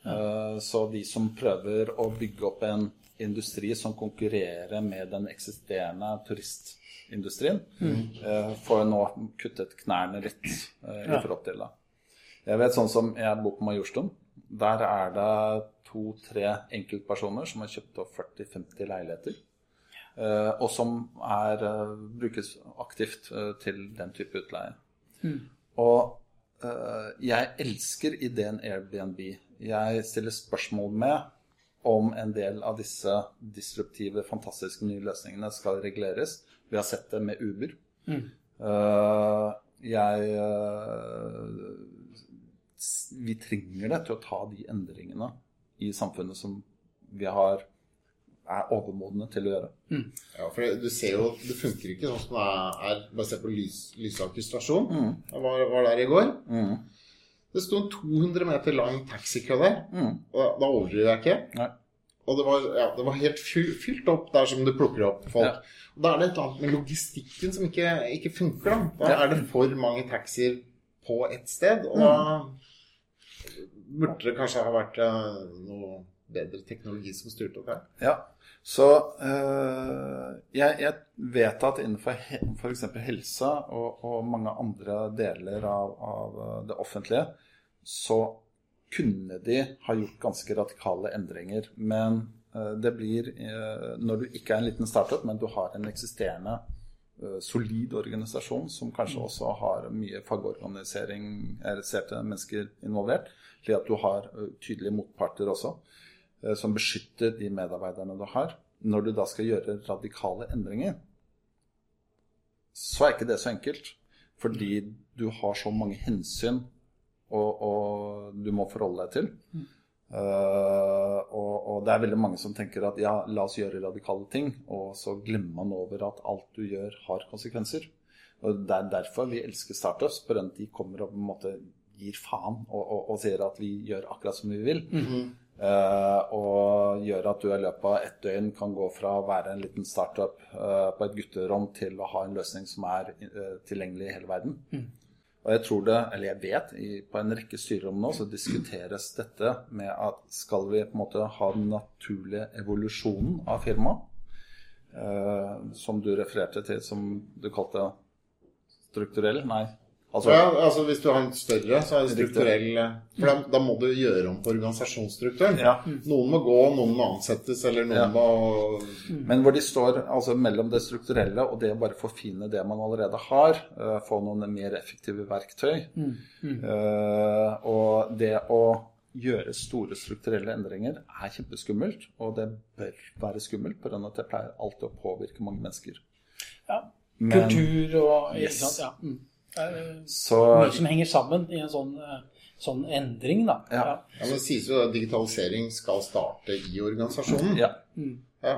Eh, så de som prøver å bygge opp en industri som konkurrerer med den eksisterende turistindustrien, Får får nå kuttet knærne litt i forhold til det. Jeg vet sånn som jeg bor på Majorstuen. Der er det to-tre enkeltpersoner som har kjøpt opp 40-50 leiligheter. Eh, og som er, eh, brukes aktivt eh, til den type utleie. Og eh, jeg elsker ideen Airbnb. Jeg stiller spørsmål med om en del av disse disruptive, fantastiske nye løsningene skal reguleres. Vi har sett det med Uber. Uh, jeg Vi trenger det til å ta de endringene i samfunnet som vi har er overmodne til å gjøre. Ja, for du ser jo, det funker ikke sånn som det er Bare se på Lys, Lysaker stasjon. Jeg var, var der i går. Det sto en 200 meter lang taxikø der. Og da, da overdriver jeg ikke. Nei. Og det var, ja, det var helt fy- fylt opp der som du plukker opp folk. Ja. Og da er det et eller annet med logistikken som ikke, ikke funker. Da. da Ja. er det for mange taxier på ett sted. Og da burde det kanskje ha vært eh, noe bedre teknologi som styrte opp her. Ja, så øh, jeg, jeg vet at innenfor he, f.eks. helse og, og mange andre deler av, av øh, det offentlige, så kunne de ha gjort ganske radikale endringer. Men øh, det blir øh, Når du ikke er en liten startup, men du har en eksisterende solid organisasjon som kanskje også har mye fagorganiserte mennesker involvert, slik at du har tydelige motparter også eh, som beskytter de medarbeiderne du har. Når du da skal gjøre radikale endringer, så er ikke det så enkelt. Fordi du har så mange hensyn og, og du må forholde deg til. Uh, og, og det er veldig mange som tenker at ja, la oss gjøre radikale ting, og så glemmer man over at alt du gjør, har konsekvenser. Og Det er derfor vi elsker startups, for at de kommer og på en måte gir faen og, og, og sier at vi gjør akkurat som vi vil. Eh, og gjør at du i løpet av ett døgn kan gå fra å være en liten startup eh, på et gutterom til å ha en løsning som er eh, tilgjengelig i hele verden. Og jeg tror det, eller jeg vet, på en rekke styrerom nå så diskuteres dette med at skal vi på en måte ha den naturlige evolusjonen av firmaet, eh, som du refererte til som du kalte strukturell? Nei. Altså, Ja, altså Hvis du har en større, så er det strukturell For da, da må du gjøre om på organisasjonsstrukturen. Ja. Noen må gå, noen må ansettes, eller noen Ja. må Men hvor de står altså mellom det strukturelle og det å bare forfine det man allerede har. Uh, få noen mer effektive verktøy. Eh, og det å gjøre store strukturelle endringer er kjempeskummelt. Og det bør være skummelt, at det pleier alltid å påvirke mange mennesker. Ja. Men- Kultur og ikke Yes. sant? Ja. Mm. Så mye som henger sammen i en sånn, eh, sånn endring, da. Ja. ja, men Det sies jo at digitalisering skal starte i organisasjonen. ja. Ja.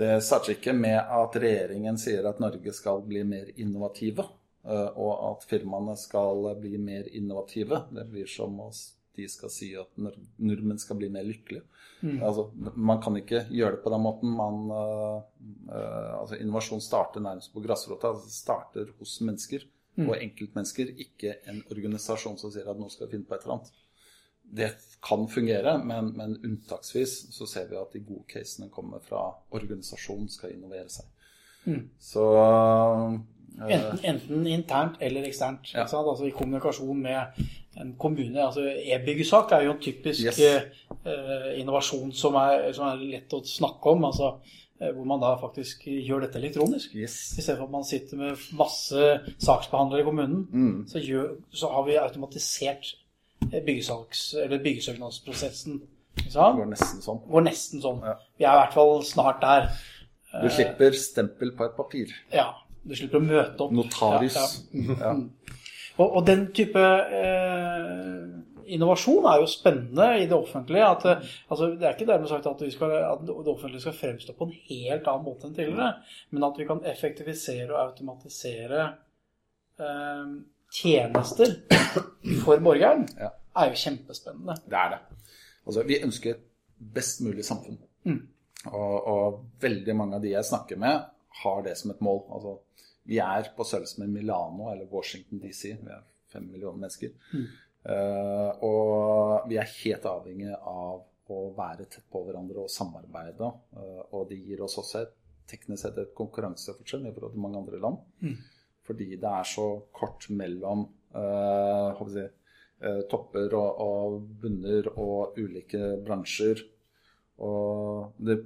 Det starter ikke med at regjeringen sier at Norge skal bli mer innovative, eh, og at firmaene skal bli mer innovative. Det blir som om de skal si at nordmenn skal bli mer lykkelige. Altså, man kan ikke gjøre det på den måten. Man, uh, uh, altså, innovasjon starter nærmest på grasrota. Altså, starter hos mennesker og enkeltmennesker, ikke en organisasjon som sier at nå skal vi finne på et eller annet. Det kan fungere, men, men unntaksvis så ser vi at de gode casene kommer fra organisasjonen skal innovere seg. Så eh, Enten, enten internt eller eksternt. Ja. Altså I kommunikasjon med en kommune. altså E-byggesak er jo en typisk Yes. eh, innovasjon som er, som er lett å snakke om. altså Hvor man da faktisk gjør dette elektronisk. yes. I stedet for at man sitter med masse saksbehandlere i kommunen, Mm. så, gjør, så har vi automatisert eh, eller byggesøknadsprosessen. Det går nesten sånn. Går nesten sånn. Ja. Vi er i hvert fall snart der. Du slipper stempel på et papir. Ja. Du slipper å møte opp. Notarius. Ja, ja. Ja. Og, og den type eh, innovasjon er jo spennende i det offentlige. At, eh, altså, det er ikke dermed sagt at, vi skal, at det offentlige skal fremstå på en helt annen måte enn tidligere, men at vi kan effektivisere og automatisere eh, tjenester for borgeren, Ja. er jo kjempespennende. Det er det. Altså, vi ønsker et best mulig samfunn. Og, og veldig mange av de jeg snakker med, har det som et mål. Altså, vi er på størrelse med Milano eller Washington DC. Vi er fem millioner mennesker. Eh, og vi er helt avhengig av å være tett på hverandre og samarbeide. Eh, og det gir oss også et, teknisk sett et konkurransefortrinn i forhold til mange andre land. Fordi det er så kort mellom uh, si, eh, topper og, og bunner og ulike bransjer. Og det,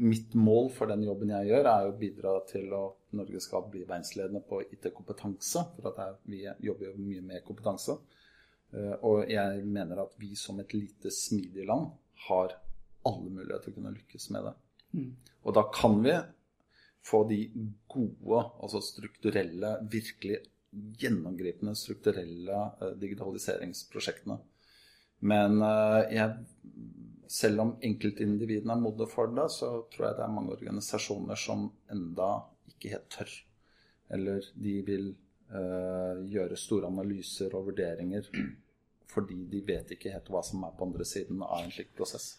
mitt mål for den jobben jeg gjør, er å bidra til at Norge skal bli verdensledende på IT-kompetanse. For at vi jobber jo mye med kompetanse. Eh, og jeg mener at vi som et lite smidig land har alle muligheter til å kunne lykkes med det. Og da kan vi få de gode, altså strukturelle, virkelig gjennomgripende strukturelle eh, digitaliseringsprosjektene. Men eh, jeg, selv om enkeltindividene er modne for det, så tror jeg det er mange organisasjoner som enda ikke helt tør. Eller de vil gjøre store analyser og vurderinger fordi de vet ikke helt hva som er på andre siden av en slik prosess.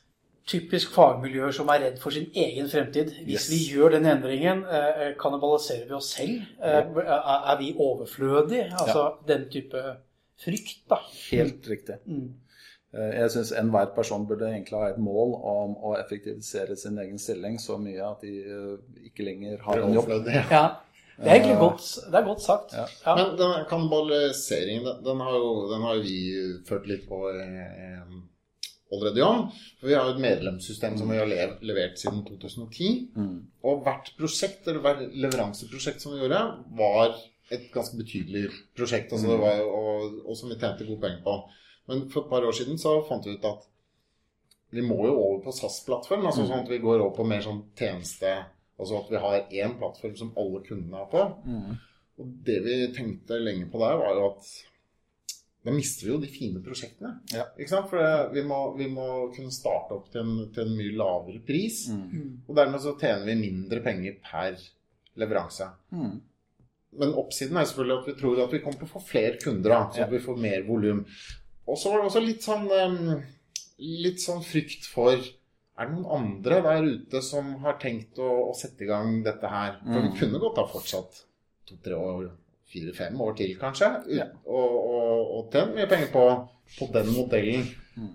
Typisk fagmiljøer som er redd for sin egen fremtid. Hvis Yes. vi gjør den endringen, eh, kannibaliserer vi oss selv? Eh, er, vi overflødige? Altså den type frykt, da. Helt riktig. Mm. Eh, Jeg syns enhver person burde egentlig ha et mål om å effektivisere sin egen stilling så mye at de eh, ikke lenger har en jobb. Ja. Det er egentlig godt, det er godt sagt. Ja. Ja. Men den kannibaliseringen, den, den, har jo, den har vi ført litt på eh, allerede om. For vi har jo et medlemssystem som vi har lev, levert siden 2010. Mm. Og hvert prosjekt, eller hvert leveranseprosjekt som vi gjorde, var et ganske betydelig prosjekt. Altså det var, og, og som vi tjente gode penger på. Men for et par år siden så fant vi ut at vi må jo over på SAS-plattform. Altså sånn at vi går over på mer sånn tjeneste Altså at vi har én plattform som alle kundene er på. Mm. Og det vi tenkte lenge på der, var jo at da mister vi jo de fine prosjektene. Ja. Ikke sant? For det, vi, må, vi må kunne starte opp til en, til en mye lavere pris. Mm. Og dermed så tjener vi mindre penger per leveranse. Mm. Men oppsiden er selvfølgelig at vi tror at vi kommer til å få flere kunder, da, så Ja. vi får mer volum. Og så var det også litt sånn, litt sånn frykt for Er det noen andre der ute som har tenkt å, å sette i gang dette her? For vi Mm. kunne godt ha fortsatt to-tre år, fire-fem år til, kanskje, Ja. og, og, og tjent mye penger på, på den modellen. Mm.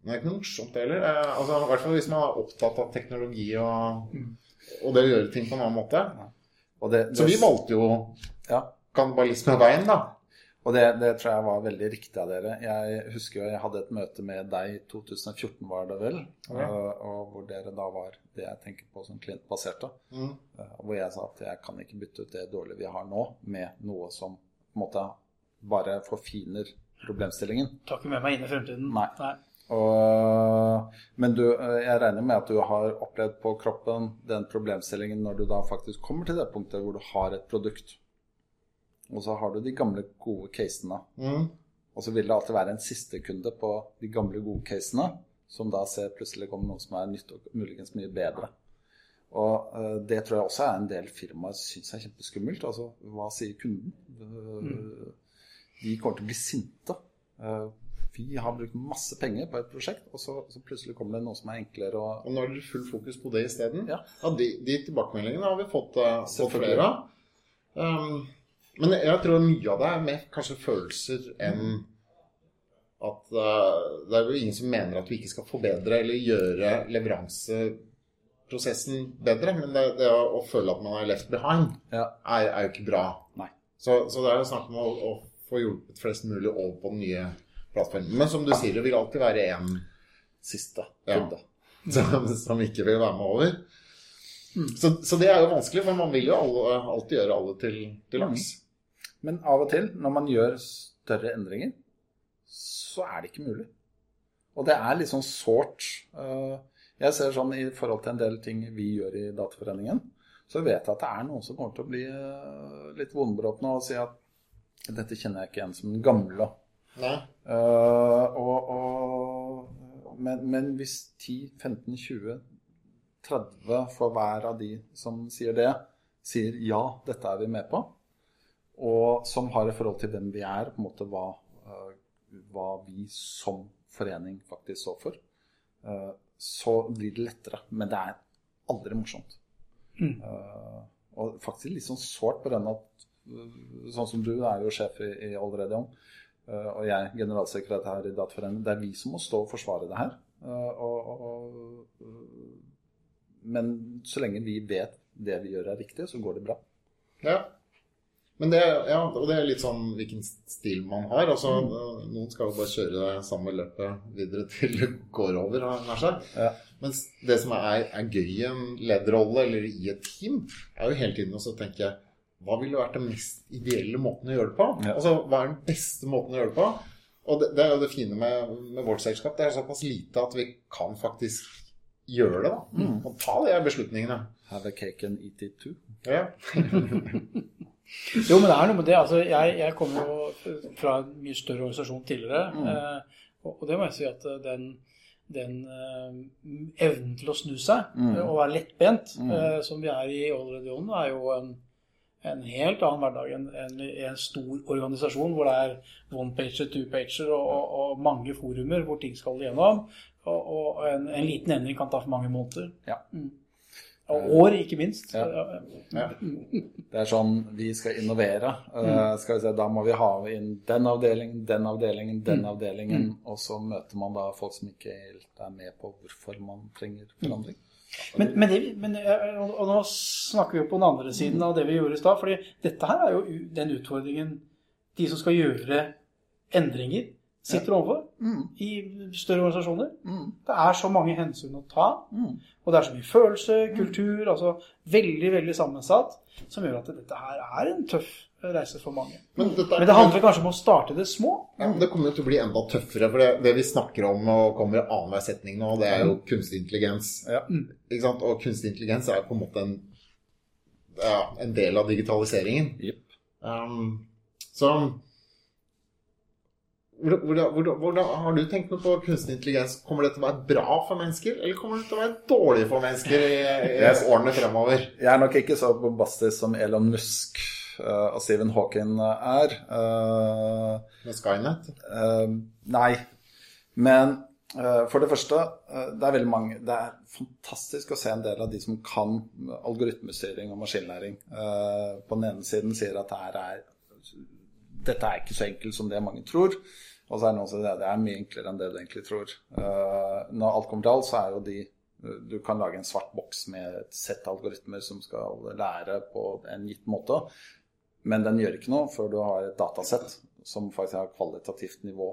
Men det er ikke noe morsomt heller. Eh, altså, I hvert fall hvis man er opptatt av teknologi og, og det å gjøre ting på en annen måte. Og det, Så vi valgte jo Ja. kannibalismeveien, da. Og det, det tror jeg var veldig riktig av dere. Jeg husker jo jeg hadde et møte med deg i 2014, var det vel? Okay. Og, og hvor dere da var det jeg tenker på som klientbaserte. Mm. Eh, Hvor jeg sa at jeg kan ikke bytte ut det dårlige vi har nå, med noe som på en måte bare forfiner problemstillingen. Tar ikke med meg inn i fremtiden. Nei. Og, men du, eh, jeg regner med at du har opplevd på kroppen den problemstillingen når du da faktisk kommer til det punktet hvor du har et produkt. Og så har du de gamle, gode casene. Mm. Og så vil det alltid være en siste kunde på de gamle, gode casene, som da ser plutselig kommer noe som er nytt og muligens mye bedre. Og uh, det tror jeg også er en del firmaer syns er kjempeskummelt. Altså, hva sier kunden? Eh, De kommer til å bli sinte. Uh, vi har brukt masse penger på et prosjekt, og så, så plutselig kommer det noe som er enklere og Og nå er det full fokus på det isteden. Ja. de, de tilbakemeldingene har vi fått, uh, fått flere av. Um, men jeg tror mye av det er mer kanskje følelser enn at uh, Det er jo ingen som mener at vi ikke skal forbedre eller gjøre leveranseprosessen bedre. Men det, det å, føle at man er left behind, Ja. er, er jo ikke bra. Så, så det er jo snakk om å, å få hjulpet flest mulig over på den nye plattformen. Men som du sier, det vil alltid være én siste Ja. kunde. som, som ikke vil være med over. Så, så det er jo vanskelig, for man vil jo alle, alltid gjøre alle til, til laks. Men av og til, når man gjør større endringer, så er det ikke mulig. Og det er litt sånn sårt. Eh, Jeg ser sånn i forhold til en del ting vi gjør i Dataforeningen, så vet jeg at det er noen som kommer til å bli eh, litt vondbråtne og si at dette kjenner jeg ikke igjen som den gamle. Eh, og, og, men, men hvis 10, 15, 20, 30 for hver av de som sier det, sier ja, dette er vi med på, og som har i forhold til hvem vi er, på en måte hva, eh, hva vi som forening faktisk står for, eh, så blir det lettere. Men det er aldri morsomt. Eh, og faktisk litt sånn sårt på den at Sånn som du er jo sjef i, i Allerede Om, og jeg generalsekretær i Dataforeningen. Det er vi som må stå og forsvare det her. Og, og, og, men så lenge vi vet det vi gjør er riktig, så går det bra. Ja. Men det, ja, og det er litt sånn hvilken stil man har. Altså, Noen skal jo bare kjøre det samme løpet videre til det går over. nær sagt. Ja. Mens det som er, er gøy i en lederrolle eller i et team, er jo hele tiden å tenke hva ville vært den mest ideelle måten å gjøre det på? Ja. Altså, Hva er den beste måten å gjøre det på? Og det, det er jo det fine med, med vårt selskap. Det er såpass lite at vi kan faktisk gjøre det. da. Og ta de beslutningene. Have a cake and eat it too. Ja. Jo, men det er noe med det. Altså, jeg, jeg kommer jo fra en mye større organisasjon tidligere. Mm. og, og det må jeg si at eh, den, den eh, evnen til å snu seg mm. og være lettbent, mm. som vi er i Allredionen, er jo en, en helt annen hverdag enn i en stor organisasjon hvor det er one-pager, two-pager og, og, og mange forumer hvor ting skal igjennom. Og, en, en liten endring kan ta for mange måneder. Ja. Og år, ikke minst. Ja. Ja. Det er sånn vi skal innovere. Uh, skal vi se, Da må vi ha inn den avdelingen, den avdelingen, den avdelingen. Og så møter man da folk som ikke helt er med på hvorfor man trenger forandring. Men, men, det, men eh, og nå snakker vi jo på den andre siden av det vi gjorde i stad. fordi dette her er jo den utfordringen de som skal gjøre endringer, sitter overfor i større organisasjoner. Det er så mange hensyn å ta. Og det er så mye følelse, kultur, altså veldig, veldig sammensatt, som gjør at dette her er en tøff reise for mange. Men, er- Men det handler kanskje om å starte det små. Ja, Det kommer jo til å bli enda tøffere. For det, det vi snakker om og kommer i annenhver setning nå, det er jo kunstig intelligens. Ja. Ikke sant? Og kunstig intelligens er på en måte en, ja, en del av digitaliseringen. Yep. Um, så hvordan, hvordan, hvordan, Har du tenkt noe på kunstig intelligens? Kommer det til å være bra for mennesker, eller kommer det til å være dårlig for mennesker i, i Yes. årene fremover? Jeg er nok ikke så bombastisk som Elon Musk uh, og Stephen Hawking er. Uh, Med Skynet? Uh, nei. Men eh, for det første, eh, det er veldig mange Det er fantastisk å se en del av de som kan algoritmestyring og maskinlæring. eh, på den ene siden sier at det her er dette er ikke så enkelt som det mange tror. Og så er det noen som sier det er mye enklere enn det du egentlig tror. Eh, når alt kommer til alt, så er jo de Du kan lage en svart boks med et sett algoritmer som skal lære på en gitt måte. Men den gjør ikke noe før du har et datasett som faktisk har kvalitativt nivå.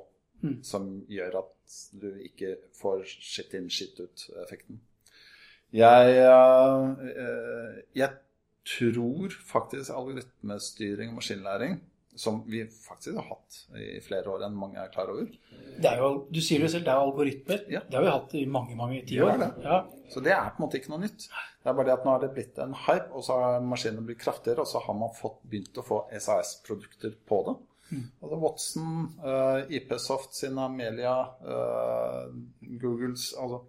Som gjør at du ikke får shit in, shit ut-effekten. Jeg, eh, jeg tror faktisk algoritmestyring og maskinlæring, som vi faktisk har hatt i flere år enn mange er klar over Det er jo, du sier det selv, det er algoritmer. Ja. Det har vi hatt i mange mange tiår. det. Ja. Så det er på en måte ikke noe nytt. Det er bare det at nå har det blitt en hype, og så har maskinene blitt kraftigere, og så har man fått, begynt å få SAS-produkter på det. Altså Watson, uh, IP-Soft sin Amelia, uh, Googles altså,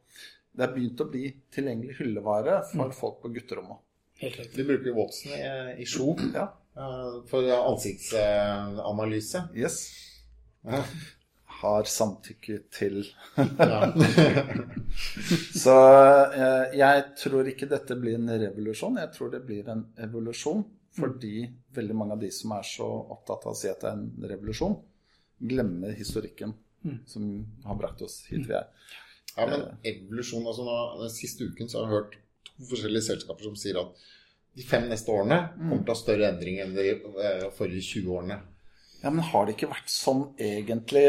Det er begynt å bli tilgjengelig hyllevare for folk på gutterommet. Helt riktig. Vi bruker Watson i, i Sjo Ja. For ansiktsanalyse. Yes. Har samtykke til Så eh, jeg tror ikke dette blir en revolusjon, jeg tror det blir en evolusjon. Fordi veldig mange av de som er så opptatt av å si at det er en revolusjon, glemmer historikken som har brakt oss hit vi er. Ja, men evolusjon altså nå, siste uken så har jeg hørt to forskjellige selskaper som sier at de fem neste årene kommer til å ha større endring enn de eh, forrige 20 årene. Ja, men har det ikke vært sånn egentlig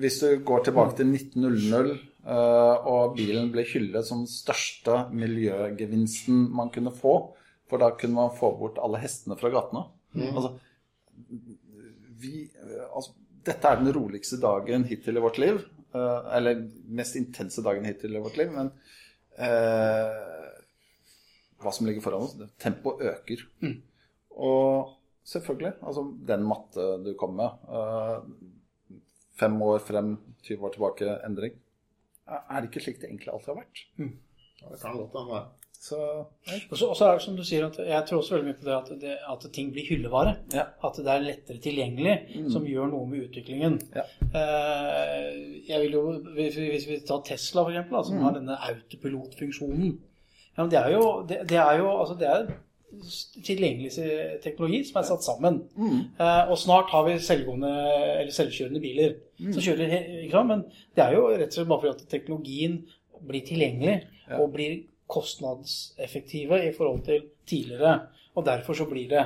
Hvis du går tilbake til 1900 eh, og bilen ble hyllet som den største miljøgevinsten man kunne få, for da kunne man få bort alle hestene fra gatene. Altså, vi, eh, altså, dette er den roligste dagen hittil i vårt liv. eller mest intense dagen hittil i vårt liv. Men eh, hva som ligger foran oss, tempoet øker. Og selvfølgelig, altså den matte du kom med uh, Fem år frem, 20 år tilbake, endring. Er det ikke slik det egentlig alltid har vært? Ja, det kan godt hende. Så Og så er det som du sier, at jeg tror også veldig mye på det at, det, at ting blir hyllevare. Ja. At det er lettere tilgjengelig, som gjør noe med utviklingen. Ja. Eh, jeg vil jo, Hvis vi- hvis vi tar Tesla, for eksempel, som har denne autopilotfunksjonen ja, men det er jo, det, det er jo altså det er tilgjengelig teknologi som er satt sammen. Eh, og snart har vi selvgående eller selvkjørende biler som kjører ikke sant? Men det er jo rett og slett bare fordi at teknologien blir tilgjengelig og blir kostnadseffektive i forhold til tidligere. Og derfor så blir det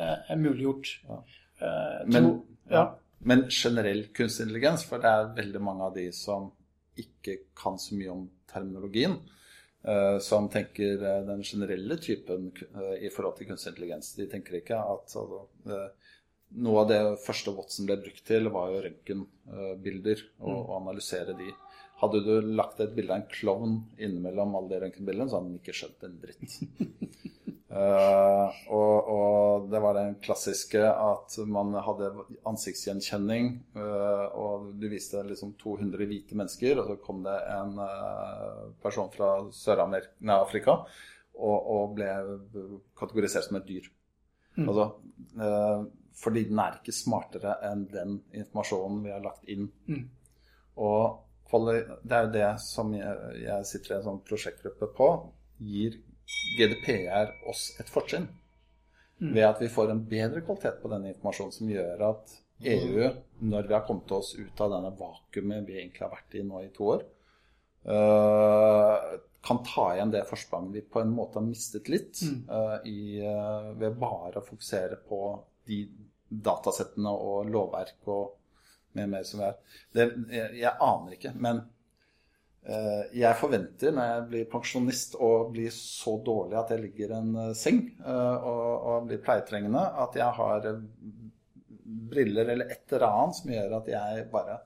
eh, muliggjort. Eh, Men, tro- ja. men generell kunstig intelligens, for det er veldig mange av de som ikke kan så mye om terminologien, som tenker eh, den generelle typen eh, i forhold til kunstig intelligens. De tenker ikke at altså, eh, noe av det første Watson ble brukt til, var jo røntgenbilder, og, og analysere de. Hadde du lagt et bilde av en klovn innimellom alle de røntgenbildene, så hadde den ikke skjønt en dritt. Uh, og, det var den klassiske at man hadde ansiktsgjenkjenning, uh, og du viste liksom 200 hvite mennesker, og så kom det en uh, person fra Sør-Afrika og, og, ble kategorisert som et dyr. Mm. Altså, fordi den er ikke smartere enn den informasjonen vi har lagt inn. Mm. Og det er jo det som jeg, jeg sitter i en sånn prosjektgruppe på, gir GDPR oss et fortrinn. Mm. Ved at vi får en bedre kvalitet på denne informasjonen som gjør at EU, når vi har kommet oss ut av denne vakuumet vi egentlig har vært i nå i to år, uh, kan ta igjen det forspranget vi på en måte har mistet litt mm. uh, i, uh, ved bare å fokusere på de datasettene og lovverk og mer, og mer som er. Det, jeg, jeg aner ikke, men Eh, jeg forventer når jeg blir pensjonist og blir så dårlig at jeg ligger i en eh, seng eh, og, og blir pleietrengende, at jeg har briller eller et eller annet som gjør at jeg bare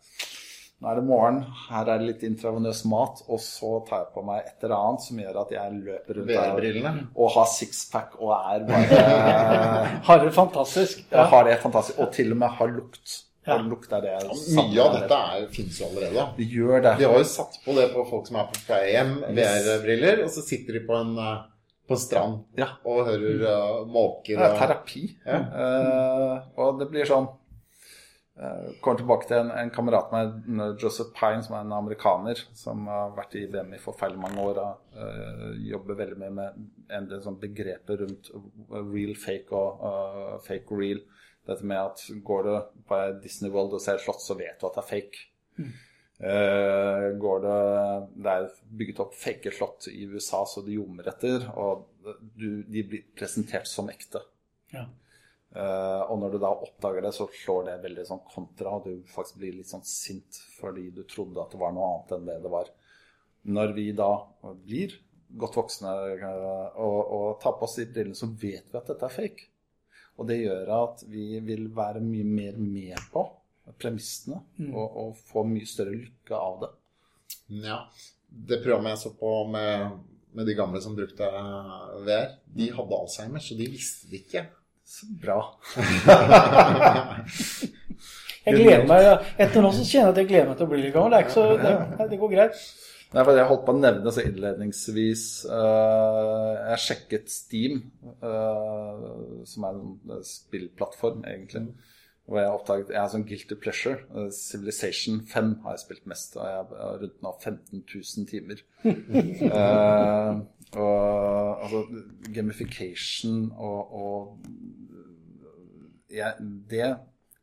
Nå er det morgen, her er det litt intravenøs mat, og så tar jeg på meg et eller annet som gjør at jeg løper rundt der og har sixpack og er bare Har det fantastisk. Ja. Har det fantastisk, og til og med har lukt. Ja. Det Ja, Mye av dette fins jo allerede. Det gjør det. Vi har jo satt på det på folk som er på pleiehjem, VR-briller, og så sitter de på en, eh, på en strand ja. og hører uh, måker. Det er terapi. Ja. Uh, og det blir sånn uh, Kommer tilbake til en, en kamerat med Joseph Pine, som er en amerikaner, som har vært i VM i forferdelig mange år og uh, jobber veldig mye med en del sånn begreper rundt real fake og fake real. Dette med at går du på Disney World og ser slott, så vet du at det er fake. Mm. Uh, går det, det er bygget opp fake slott i USA så det ljomer etter, og du, de blir presentert som ekte. Ja. Uh, og når du da oppdager det, så slår det veldig sånn kontra, og du faktisk blir litt sånn sint fordi du trodde at det var noe annet enn det det var. Når vi da blir godt voksne uh, og, og tar på oss de brillene, så vet vi at dette er fake. Og det gjør at vi vil være mye mer med på premissene mm. og, og, få mye større lykke av det. Ja. Det programmet jeg så på med, med de gamle som brukte VR, de hadde Alzheimer, så de visste det ikke. Så bra. jeg gleder meg Etter nå så kjenner jeg at jeg gleder meg til å bli litt gammel. Det, så, det, det går greit. Nei, for Jeg holdt på å nevne så innledningsvis uh, Jeg sjekket Steam, uh, som er en spillplattform, egentlig. Hvor jeg oppdaget Jeg har sånn guilty pleasure. Uh, Civilization 5 har jeg spilt mest, og jeg har rundt nå 15 000 timer. og altså Gamification og, og jeg, Det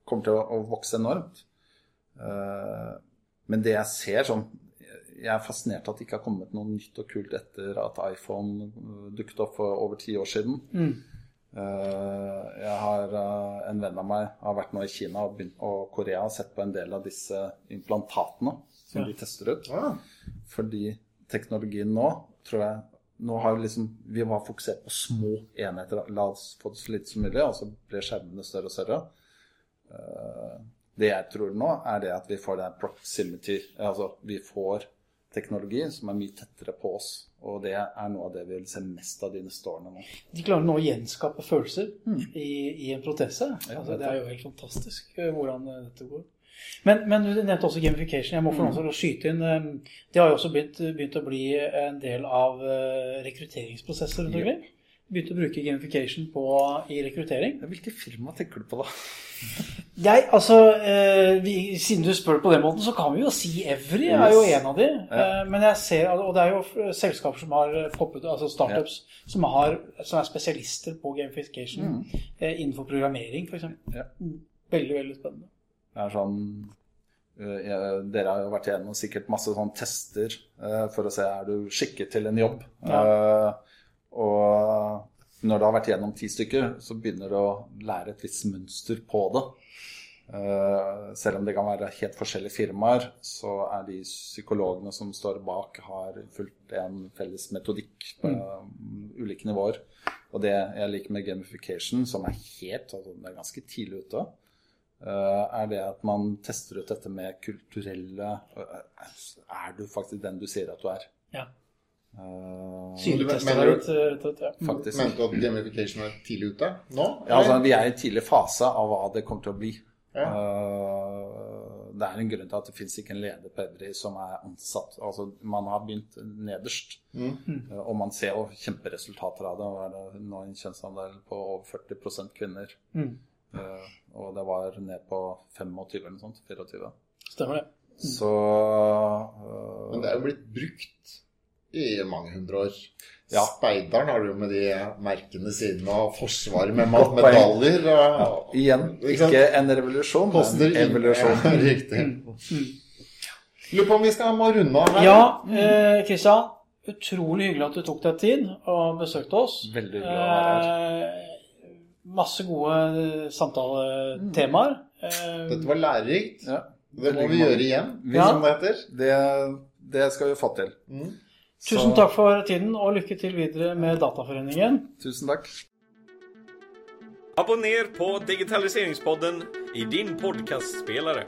kommer til å, å vokse enormt. men det jeg ser sånn jeg er fascinert at det ikke har kommet noe nytt og kult etter at iPhone uh, dukket opp for over ti år siden. Mm. Uh, jeg har uh, En venn av meg har vært nå i Kina og, begynt, og Korea og sett på en del av disse implantatene som ja. de tester ut. Ja. Fordi teknologien nå, tror jeg nå har Vi liksom, vi var fokusert på små enheter. La oss få det så lite som mulig, og så blir skjermene større og større. Det jeg tror nå, er det at vi får den proximity. Altså vi får teknologi som er mye tettere på oss. Og det er noe av det vi vil se mest av de neste årene nå. De klarer nå å gjenskape følelser mm. i, i, en protese. Ja, altså, det er jo helt fantastisk eh, hvordan eh, dette går. Men, men, du nevnte også gamification. Jeg må få lov til å skyte inn. Eh, det har jo også begynt, begynt å bli en del av rekrutteringsprosesser rundt omkring. Ja begynt å bruke gamification på, i rekruttering. Hvilke firma tenker du på da? Jeg, altså, eh, vi, Siden du spør på den måten, så kan vi jo si Evry er jo en av de. Ja. Eh, men jeg ser, Og det er jo selskaper som har poppet, altså startups ja. som, har, som, er spesialister på gamification mm. eh, innenfor programmering, f.eks. Ja. Mm. Veldig, veldig spennende. Det er sånn uh, Dere har jo vært igjennom sikkert masse sånn tester uh, for å se er du skikket til en jobb. Ja. Og når du har vært gjennom ti stykker, så begynner du å lære et visst mønster på det. Eh, selv om det kan være helt forskjellige firmaer, så er de psykologene som står bak, har fulgt en felles metodikk på mm. ulike nivåer. Og det jeg liker med gamification, som er helt altså det er ganske tidlig ute, eh, er det at man tester ut dette med kulturelle eh, Er du faktisk den du sier at du er? Ja. Uh, Synligtester Mener du- faktisk. Mente du at gamification er tidlig ute nå? Ja, altså, vi er i en tidlig fase av hva det kommer til å bli. Ja. Uh, det er en grunn til at det fins ikke en leder på Evry som er ansatt. Altså, man har begynt nederst, Mm. Uh, og man ser jo kjemperesultater av det. Og er det nå en kjønnsandel på over 40 kvinner. Mm. Uh, og det var ned på 25 eller noe sånt. 24. Stemmer det. Så uh, Men det er jo blitt brukt i mange hundre år. Ja. Speideren har du jo med de merkene sine, og Forsvaret med Godt medaljer. Og, igjen, Ikke ikke en revolusjon, men en evolusjon. Ja, riktig. Lurer på om vi skal må runde av her. Ja, eh, Kristian. Utrolig hyggelig at du tok deg tid og besøkte oss. Veldig hyggelig å være her. Eh, masse gode samtaletemaer. Eh, Dette var lærerikt. Ja, Det må vi gjøre igjen, Ja. som det heter. det, det skal vi få til. Mm. Tusen takk for tiden, og lykke til videre med Dataforeningen. Tusen takk. Abonner på Digitaliseringspodden i din podcastspelare.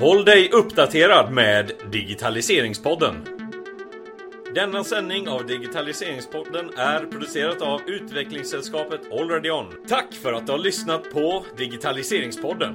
Håll deg oppdatert med Digitaliseringspodden. Denne sending av Digitaliseringspodden er produsert av utviklingsselskapet Already On. Takk for at du har lyssnat på Digitaliseringspodden.